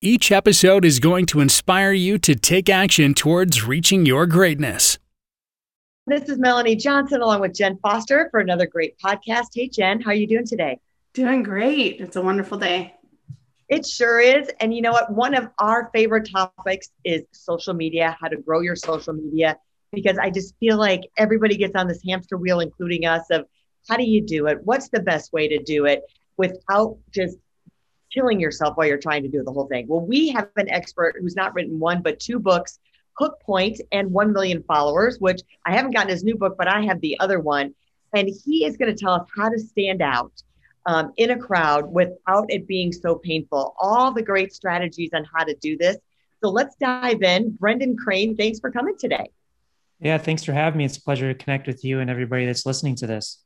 Each episode is going to inspire you to take action towards reaching your greatness. This is Melanie Johnson along with Jen Foster for another great podcast. Hey, Jen, how are you doing today? Doing great. It's a wonderful day. It sure is. And you know what? One of our favorite topics is social media, how to grow your social media, because I just feel like everybody gets on this hamster wheel, including us, of how do you do it? What's the best way to do it without just killing yourself while you're trying to do the whole thing. Well, we have an expert who's not written one, but two books, Hook Point and 1 million followers, which I haven't gotten his new book, but I have the other one. And he is going to tell us how to stand out um, in a crowd without it being so painful. All the great strategies on how to do this. So let's dive in. Brendan Kane, thanks for coming today. Yeah, thanks for having me. It's a pleasure to connect with you and everybody that's listening to this.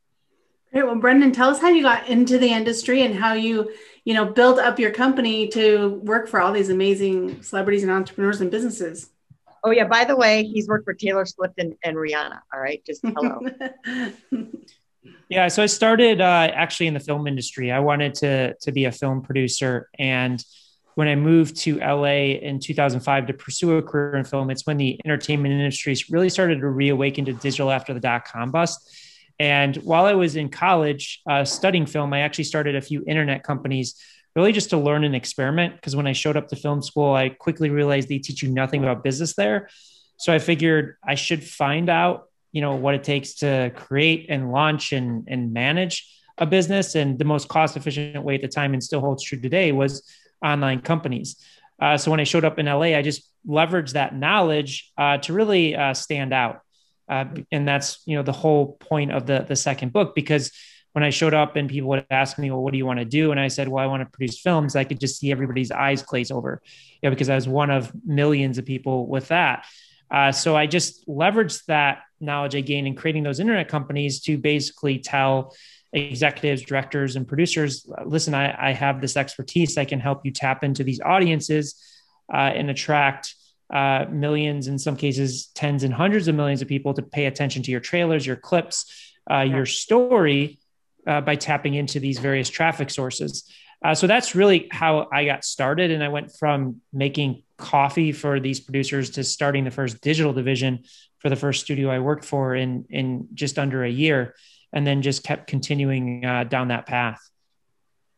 Great. Well, Brendan, tell us how you got into the industry and how you you know, built up your company to work for all these amazing celebrities and entrepreneurs and businesses. Oh yeah. By the way, he's worked for Taylor Swift and, and Rihanna. All right. Just hello. yeah. So I started uh, actually in the film industry. I wanted to to be a film producer, and when I moved to LA in 2005 to pursue a career in film, it's when the entertainment industry really started to reawaken to digital after the dot com bust. And while I was in college uh, studying film, I actually started a few internet companies really just to learn and experiment. Because when I showed up to film school, I quickly realized they teach you nothing about business there. So I figured I should find out, you know, what it takes to create and launch and, and manage a business. And the most cost efficient way at the time and still holds true today was online companies. Uh, so when I showed up in LA, I just leveraged that knowledge uh, to really uh, stand out. Uh, and that's you know the whole point of the the second book because when I showed up and people would ask me, well, what do you want to do? And I said, well, I want to produce films. I could just see everybody's eyes glaze over, you know, because I was one of millions of people with that. Uh, so I just leveraged that knowledge I gained in creating those internet companies to basically tell executives, directors, and producers, listen, I, I have this expertise. I can help you tap into these audiences uh, and attract uh, millions, in some cases, tens and hundreds of millions of people to pay attention to your trailers, your clips, uh, your story uh, by tapping into these various traffic sources. Uh, so that's really how I got started. And I went from making coffee for these producers to starting the first digital division for the first studio I worked for in, in just under a year, and then just kept continuing uh, down that path.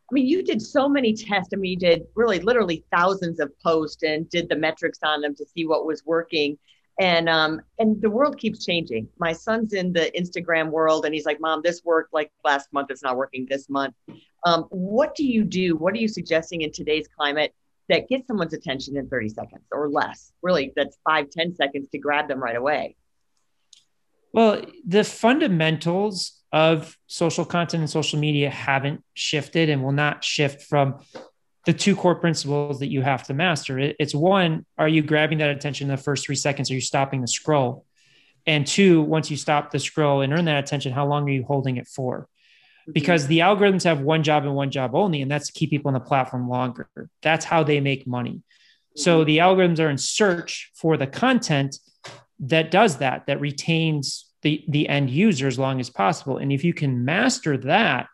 I mean, you did so many tests. I mean, you did really literally thousands of posts and did the metrics on them to see what was working. And um, and the world keeps changing. My son's in the Instagram world, and he's like, "Mom, this worked like last month. It's not working this month." Um, what do you do? What are you suggesting in today's climate that gets someone's attention in 30 seconds or less? Really, that's five, 10 seconds to grab them right away. Well, the fundamentals of social content and social media haven't shifted and will not shift from the two core principles that you have to master. It's one, are you grabbing that attention in the first three seconds? Are you stopping the scroll? And two, once you stop the scroll and earn that attention, how long are you holding it for? Mm-hmm. Because the algorithms have one job and one job only, and that's to keep people on the platform longer. That's how they make money. So mm-hmm. the algorithms are in search for the content that does that, that retains the, the end user as long as possible. And if you can master that,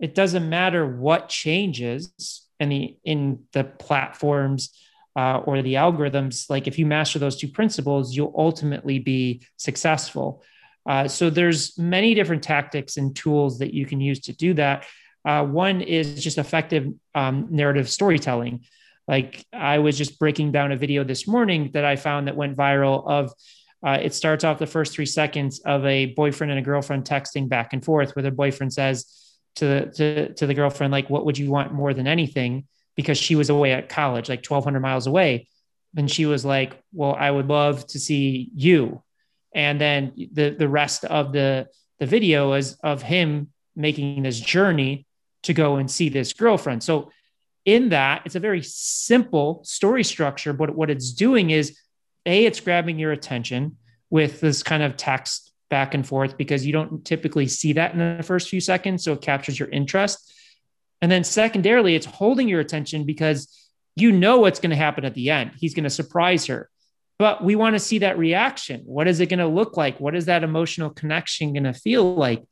it doesn't matter what changes in the in the platforms uh, or the algorithms. Like if you master those two principles, you'll ultimately be successful. Uh, so there's many different tactics and tools that you can use to do that. Uh, one is just effective um, narrative storytelling. Like I was just breaking down a video this morning that I found that went viral of uh, it starts off the first three seconds of a boyfriend and a girlfriend texting back and forth, where the boyfriend says to the to, to the girlfriend, like, "What would you want more than anything?" Because she was away at college, like 1,200 miles away, and she was like, "Well, I would love to see you." And then the the rest of the the video is of him making this journey to go and see this girlfriend. So in that, it's a very simple story structure, but what it's doing is A, it's grabbing your attention with this kind of text back and forth because you don't typically see that in the first few seconds. So it captures your interest. And then secondarily, it's holding your attention because you know what's going to happen at the end. He's going to surprise her. But we want to see that reaction. What is it going to look like? What is that emotional connection going to feel like?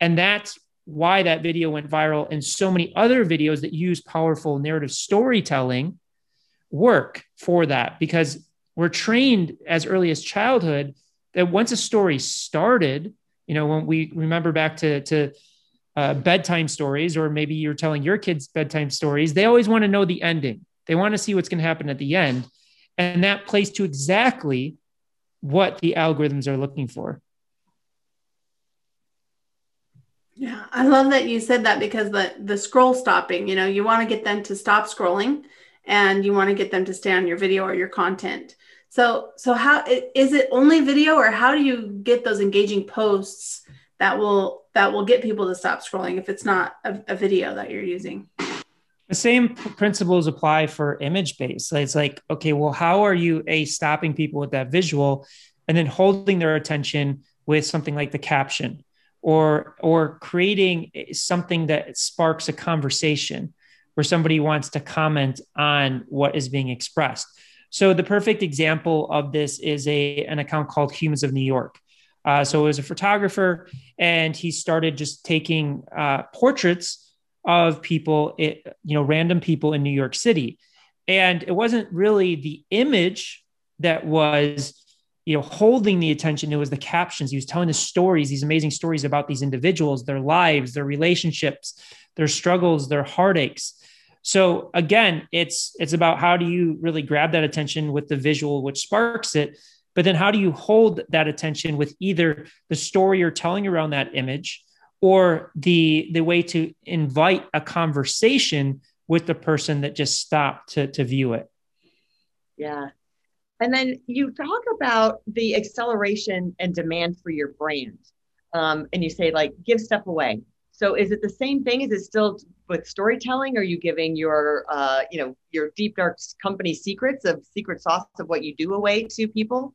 And that's why that video went viral and so many other videos that use powerful narrative storytelling work for that because we're trained as early as childhood that once a story started you know when we remember back to to uh, bedtime stories or maybe you're telling your kids bedtime stories they always want to know the ending. They want to see what's going to happen at the end. And that plays to exactly what the algorithms are looking for. Yeah, I love that you said that because the the scroll stopping, you know, you want to get them to stop scrolling and you want to get them to stay on your video or your content. So so how is it only video or how do you get those engaging posts that will that will get people to stop scrolling if it's not a, a video that you're using? The same principles apply for image based. It's like, okay, well, how are you a stopping people with that visual and then holding their attention with something like the caption? or or creating eh, something that sparks a conversation where somebody wants to comment on what is being expressed so the perfect example of this is a an account called humans of new york. Uh, so it was a photographer and he started just taking uh, portraits of people it, you know random people in new york city. And it wasn't really the image that was you know holding the attention. It was the captions. He was telling the stories these amazing stories about these individuals their lives their relationships their struggles their heartaches so again it's it's about how do you really grab that attention with the visual which sparks it but then how do you hold that attention with either the story you're telling around that image or the the way to invite a conversation with the person that just stopped to to view it yeah and then you talk about the acceleration and demand for your brand. Um, and you say, like, give stuff away. So is it the same thing? Is it still with storytelling? Are you giving your, uh, you know, your deep dark company secrets of secret sauce of what you do away to people?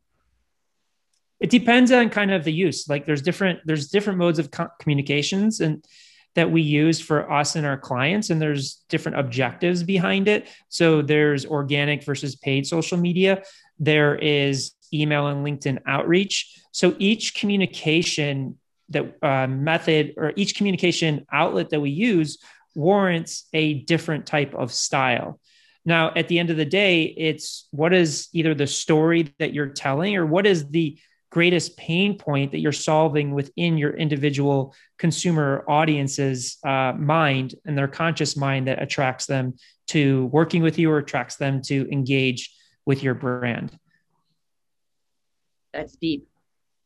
It depends on kind of the use. Like there's different there's different modes of co- communications and that we use for us and our clients, and there's different objectives behind it. So there's organic versus paid social media there is email and LinkedIn outreach. So each communication that uh, method or each communication outlet that we use warrants a different type of style. Now, at the end of the day, it's what is either the story that you're telling or what is the greatest pain point that you're solving within your individual consumer audience's uh, mind and their conscious mind that attracts them to working with you or attracts them to engage with your brand. That's deep.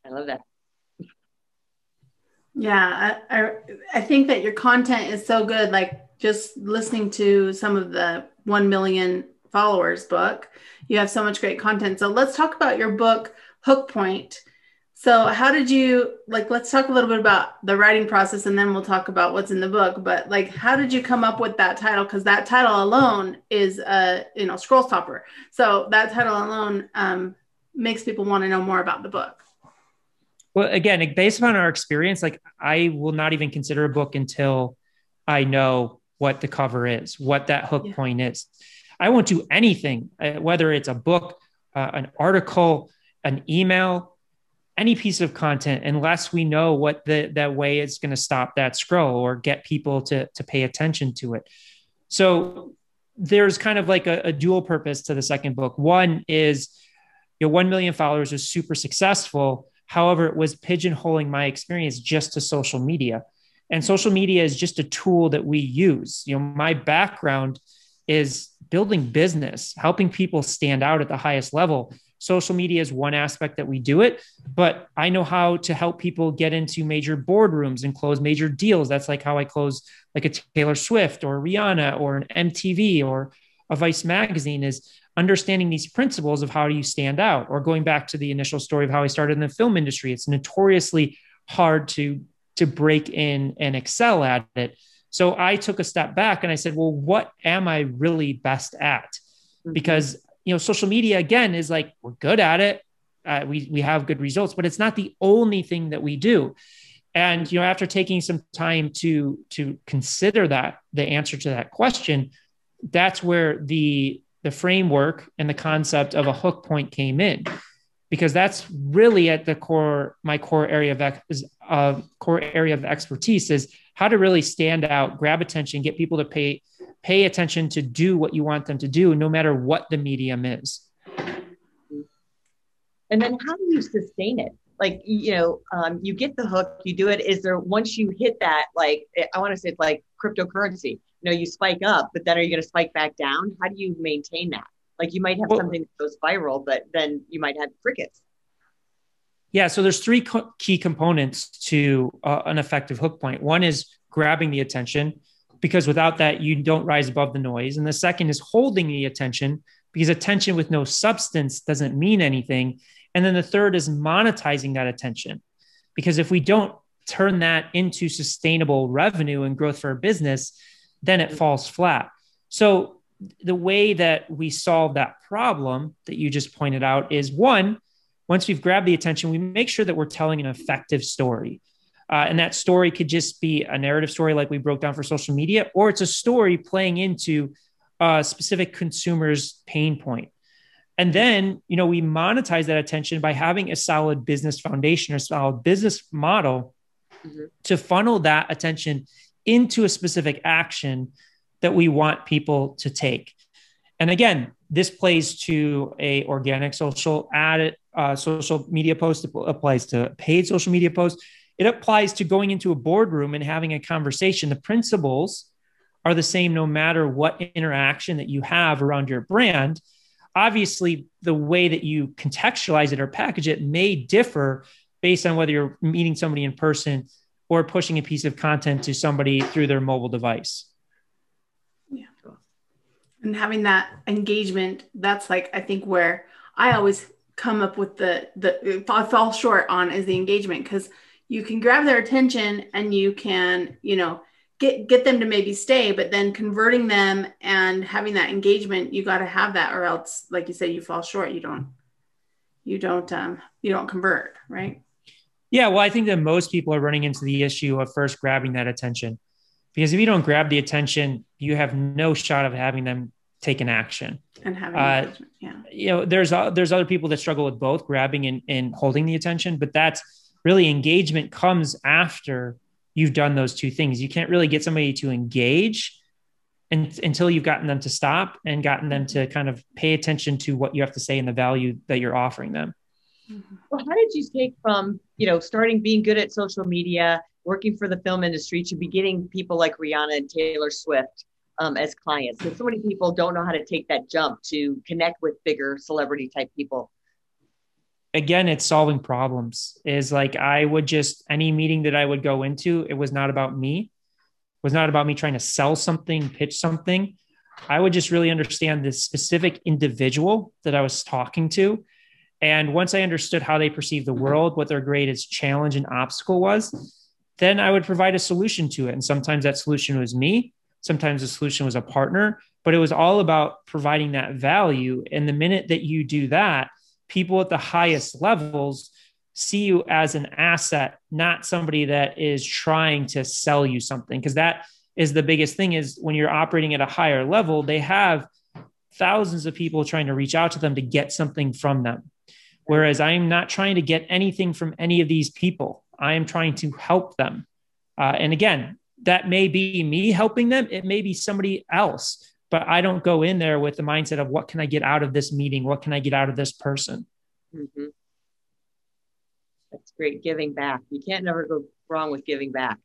I love that. Yeah, I, I, I think that your content is so good. Like just listening to some of the 1 million followers book, you have so much great content. So let's talk about your book, Hook Point. So, how did you like? Let's talk a little bit about the writing process, and then we'll talk about what's in the book. But like, how did you come up with that title? Because that title alone is a you know scroll stopper. So that title alone um, makes people want to know more about the book. Well, again, based upon our experience, like I will not even consider a book until I know what the cover is, what that hook yeah. point is. I won't do anything, uh, whether it's a book, uh, an article, an email any piece of content unless we know what the that way is going to stop that scroll or get people to to pay attention to it so there's kind of like a, a dual purpose to the second book one is you know 1 million followers was super successful however it was pigeonholing my experience just to social media. And social media is just a tool that we use. You know my background is building business helping people stand out at the highest level. Social media is one aspect that we do it, but I know how to help people get into major boardrooms and close major deals. That's like how I close like a Taylor Swift or Rihanna or an MTV or a Vice magazine is understanding these principles of how do you stand out or going back to the initial story of how I started in the film industry. It's notoriously hard to to break in and excel at it. So I took a step back and I said, well, what am I really best at? Mm-hmm. Because you know, social media again is like we're good at it. Uh, we we have good results, but it's not the only thing that we do. And you know, after taking some time to to consider that the answer to that question, that's where the the framework and the concept of a hook point came in because that's really at the core my core area of uh, core area of expertise is how to really stand out grab attention get people to pay pay attention to do what you want them to do no matter what the medium is. And then how do you sustain it? Like you know um, you get the hook you do it. Is there once you hit that like i want to say it's like cryptocurrency. You know you spike up but then are you going to spike back down? How do you maintain that? Like you might have well, something that goes viral but then you might have crickets. Yeah so there's three co- key components to uh, an effective hook point. point. One is grabbing the attention because without that you don't rise above the noise. And the second is holding the attention because attention with no substance doesn't mean anything. And then the third is monetizing that attention. Because if we don't turn that into sustainable revenue and growth for a business, then it falls flat. So the way that we solve that problem that you just pointed out is one, once we've grabbed the attention, we make sure that we're telling an effective story. Uh, and that story could just be a narrative story like we broke down for social media, or it's a story playing into a specific consumer's pain point. And then, you know, we monetize that attention by having a solid business foundation or solid business model mm-hmm. to funnel that attention into a specific action that we want people to take. And again, this plays to a organic social ad, uh, social media post. It applies to paid social media posts. It applies to going into a boardroom and having a conversation. The principles are the same no matter what interaction that you have around your brand obviously the way that you contextualize it or package it may differ based on whether you're meeting somebody in person or pushing a piece of content to somebody through their mobile device. Yeah. And having that engagement, that's like I think where I always come up with the the fall short on is the engagement because you can grab their attention and you can, you know, get get them to maybe stay but then converting them and having that engagement you got to have that or else like you say you fall short you don't you don't um you don't convert right yeah well i think that most people are running into the issue of first grabbing that attention because if you don't grab the attention you have no shot of having them take an action and having uh, yeah you know there's uh, there's other people that struggle with both grabbing and, and holding the attention but that's really engagement comes after you've done those two things. You can't really get somebody to engage and, until you've gotten them to stop and gotten them to kind of pay attention to what you have to say and the value that you're offering them. Mm-hmm. Well, how did you take from, you know, starting being good at social media, working for the film industry to be getting people like Rihanna and Taylor Swift um, as clients? Because so many people don't know how to take that jump to connect with bigger celebrity type people again it's solving problems is like i would just any meeting that i would go into it was not about me it was not about me trying to sell something pitch something i would just really understand the specific individual that i was talking to and once i understood how they perceive the world what their greatest challenge and obstacle was then i would provide a solution to it and sometimes that solution was me sometimes the solution was a partner but it was all about providing that value and the minute that you do that people at the highest levels see you as an asset, not somebody that is trying to sell you something. Because that is the biggest thing is when you're operating at a higher level, they have thousands of people trying to reach out to them to get something from them. Whereas I'm not trying to get anything from any of these people. I am trying to help them. Uh, and again, that may be me helping them. It may be somebody else but I don't go in there with the mindset of what can I get out of this meeting? What can I get out of this person? Mm-hmm. That's great. Giving back. You can't never go wrong with giving back.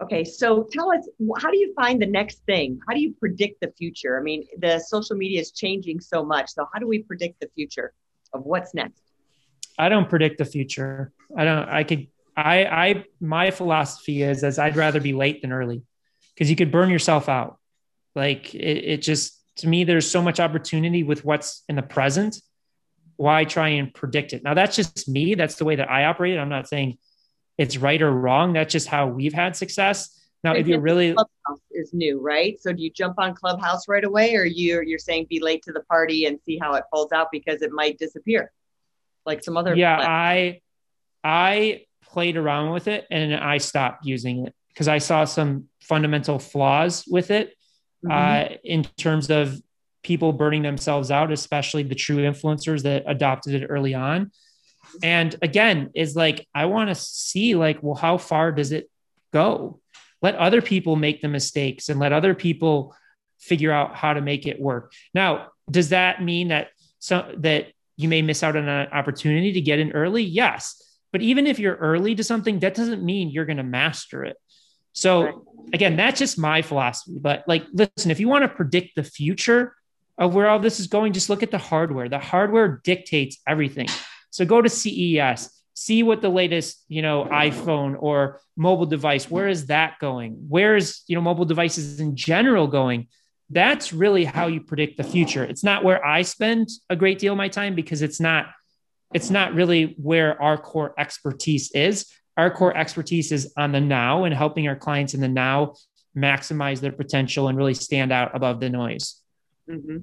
Okay, so tell us, how do you find the next thing? How do you predict the future? I mean, the social media is changing so much. So, how do we predict the future of what's next? I don't predict the future. I don't, I could I, I, my philosophy is as I'd rather be late than early because you could burn yourself out. Like it, it just, to me, there's so much opportunity with what's in the present. Why try and predict it? Now that's just me. That's the way that I operate. I'm not saying it's right or wrong. That's just how we've had success. Now, if you're really Clubhouse is new, right? So do you jump on Clubhouse right away, or you're you're saying be late to the party and see how it folds out because it might disappear, like some other. Yeah, I I played around with it and I stopped using it because I saw some fundamental flaws with it mm-hmm. uh, in terms of people burning themselves out, especially the true influencers that adopted it early on. And again, is like I want to see like, well, how far does it go? let other people make the mistakes and let other people figure out how to make it work. Now does that mean that so that you may miss out on an opportunity to get in early? Yes. But even if you're early to something that doesn't mean you're going to master it. So again that's just my philosophy. But like listen if you want to predict the future of where all this is going just look at the hardware. The hardware dictates everything so go to ces see what the latest you know iphone or mobile device where is that going? Where is you know mobile devices in general going? That's really how you predict the future. It's not where i spend a great deal of my time because it's not it's not really where our core expertise is. Our core expertise is on the now and helping our clients in the now maximize their potential and really stand out above the noise. Mm-hmm.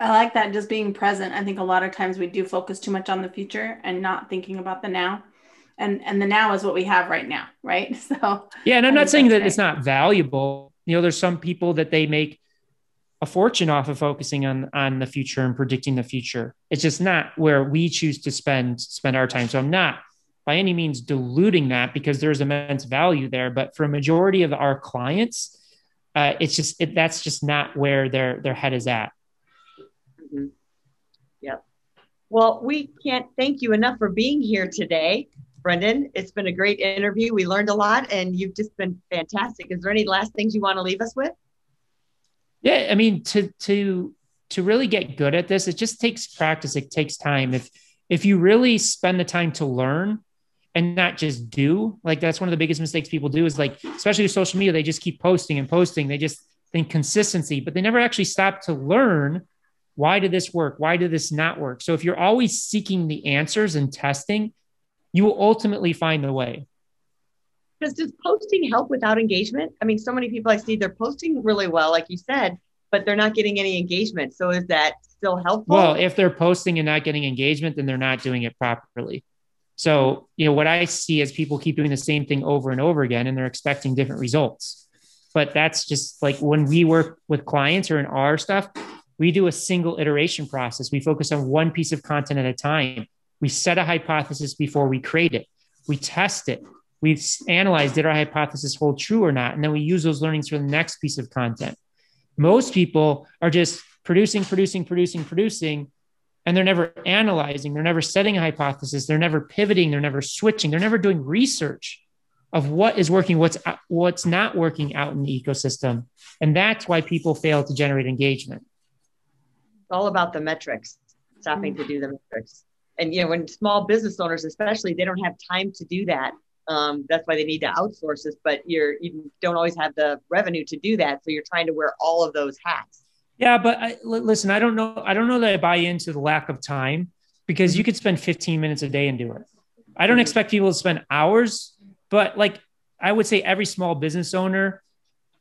I like that just being present. I think a lot of times we do focus too much on the future and not thinking about the now. And and the now is what we have right now, right? So Yeah, and I'm not saying that it's not valuable. You know, there's some people that they make a fortune off of focusing on on the future and predicting the future. It's just not where we choose to spend spend our time. So I'm not by any means diluting that because there's immense value there. But for a majority of our clients, uh, it's just it, that's just not where their their head is at. Mm-hmm. Yep. Well, we can't thank you enough for being here today, Brendan. It's been a great interview. We learned a lot, and you've just been fantastic. Is there any last things you want to leave us with? Yeah, I mean, to to to really get good at this, it just takes practice. It takes time. If if you really spend the time to learn and not just do, like that's one of the biggest mistakes people do is like, especially with social media, they just keep posting and posting. They just think consistency, but they never actually stop to learn why did this work? Why did this not work? So if you're always seeking the answers and testing, you will ultimately find the way. Because does posting help without engagement? I mean, so many people I see they're posting really well, like you said, but they're not getting any engagement. So is that still helpful? Well, if they're posting and not getting engagement, then they're not doing it properly. So, you know, what I see is people keep doing the same thing over and over again and they're expecting different results. But that's just like when we work with clients or in our stuff, we do a single iteration process. We focus on one piece of content at a time. We set a hypothesis before we create it. We test it. We analyze did our hypothesis hold true or not? And then we use those learnings for the next piece of content. Most people are just producing, producing, producing, producing, and they're never analyzing. They're never setting a hypothesis. They're never pivoting. They're never switching. They're never doing research of what is working, what's what's not working out in the ecosystem, and that's why people fail to generate engagement. It's all about the metrics, stopping to do the metrics. And you know, when small business owners, especially, they don't have time to do that. Um, that's why they need to outsource this. But you're you don't always have the revenue to do that, so you're trying to wear all of those hats. Yeah, but I, listen, I don't know. I don't know that I buy into the lack of time because you could spend 15 minutes a day and do it. I don't expect people to spend hours, but like I would say, every small business owner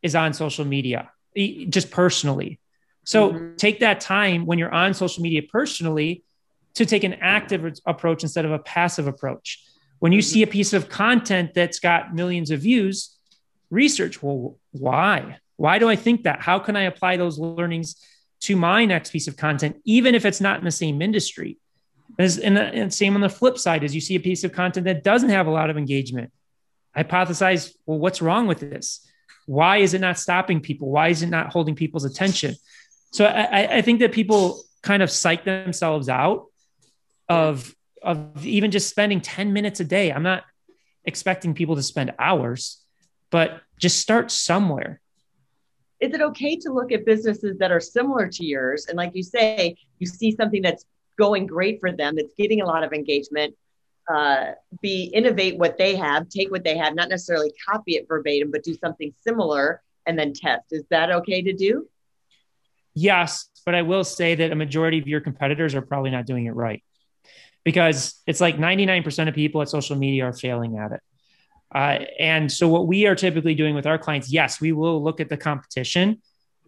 is on social media, just personally. So mm-hmm. take that time when you're on social media personally to take an active approach instead of a passive approach. When you see a piece of content that's got millions of views, research well, why? Why do I think that? How can I apply those learnings to my next piece of content, even if it's not in the same industry? And, and same on the flip side, as you see a piece of content that doesn't have a lot of engagement, hypothesize, well, what's wrong with this? Why is it not stopping people? Why is it not holding people's attention? So I, I think that people kind of psych themselves out of of even just spending 10 minutes a day. I'm not expecting people to spend hours, but just start somewhere. Is it okay to look at businesses that are similar to yours? And like you say, you see something that's going great for them, that's getting a lot of engagement, uh, be innovate what they have, take what they have, not necessarily copy it verbatim, but do something similar and then test. Is that okay to do? Yes, but I will say that a majority of your competitors are probably not doing it right because it's like 99% of people at social media are failing at it. Uh, and so, what we are typically doing with our clients, yes, we will look at the competition,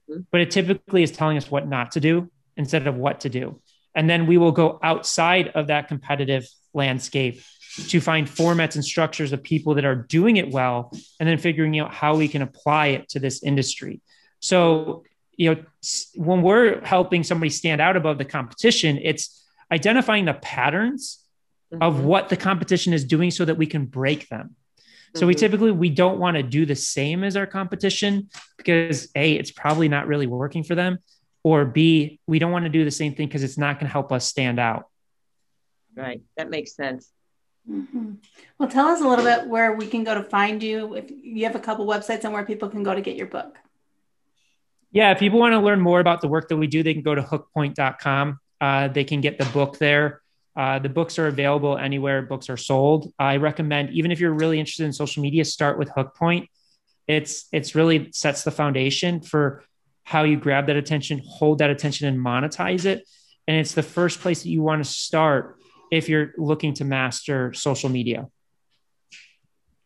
mm-hmm. but it typically is telling us what not to do instead of what to do. And then we will go outside of that competitive landscape to find formats and structures of people that are doing it well, and then figuring out how we can apply it to this industry. So, you know, when we're helping somebody stand out above the competition, it's identifying the patterns mm-hmm. of what the competition is doing so that we can break them. So mm-hmm. we typically we don't want to do the same as our competition because a it's probably not really working for them or b we don't want to do the same thing because it's not going to help us stand out. Right. That makes sense. Mm-hmm. Well, tell us a little bit where we can go to find you. If you have a couple websites and where people can go to get your book. Yeah, if people want to learn more about the work that we do, they can go to hookpoint.com. Uh, they can get the book there. Uh, the books are available anywhere books are sold. I recommend, even if you're really interested in social media, start with Hookpoint. It's it's really sets the foundation for how you grab that attention, hold that attention, and monetize it. And it's the first place that you want to start if you're looking to master social media.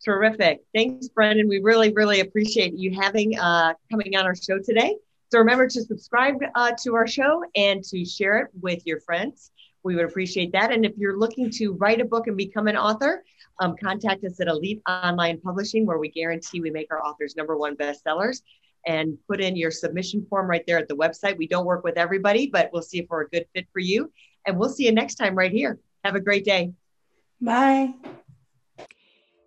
Terrific. Thanks, Brendan. We really, really appreciate you having uh, coming on our show today. So remember to subscribe uh, to our show and to share it with your friends. We would appreciate that. And if you're looking to write a book and become an author, um, contact us at Elite Online Publishing, where we guarantee we make our authors number one bestsellers. And put in your submission form right there at the website. We don't work with everybody, but we'll see if we're a good fit for you. And we'll see you next time right here. Have a great day. Bye.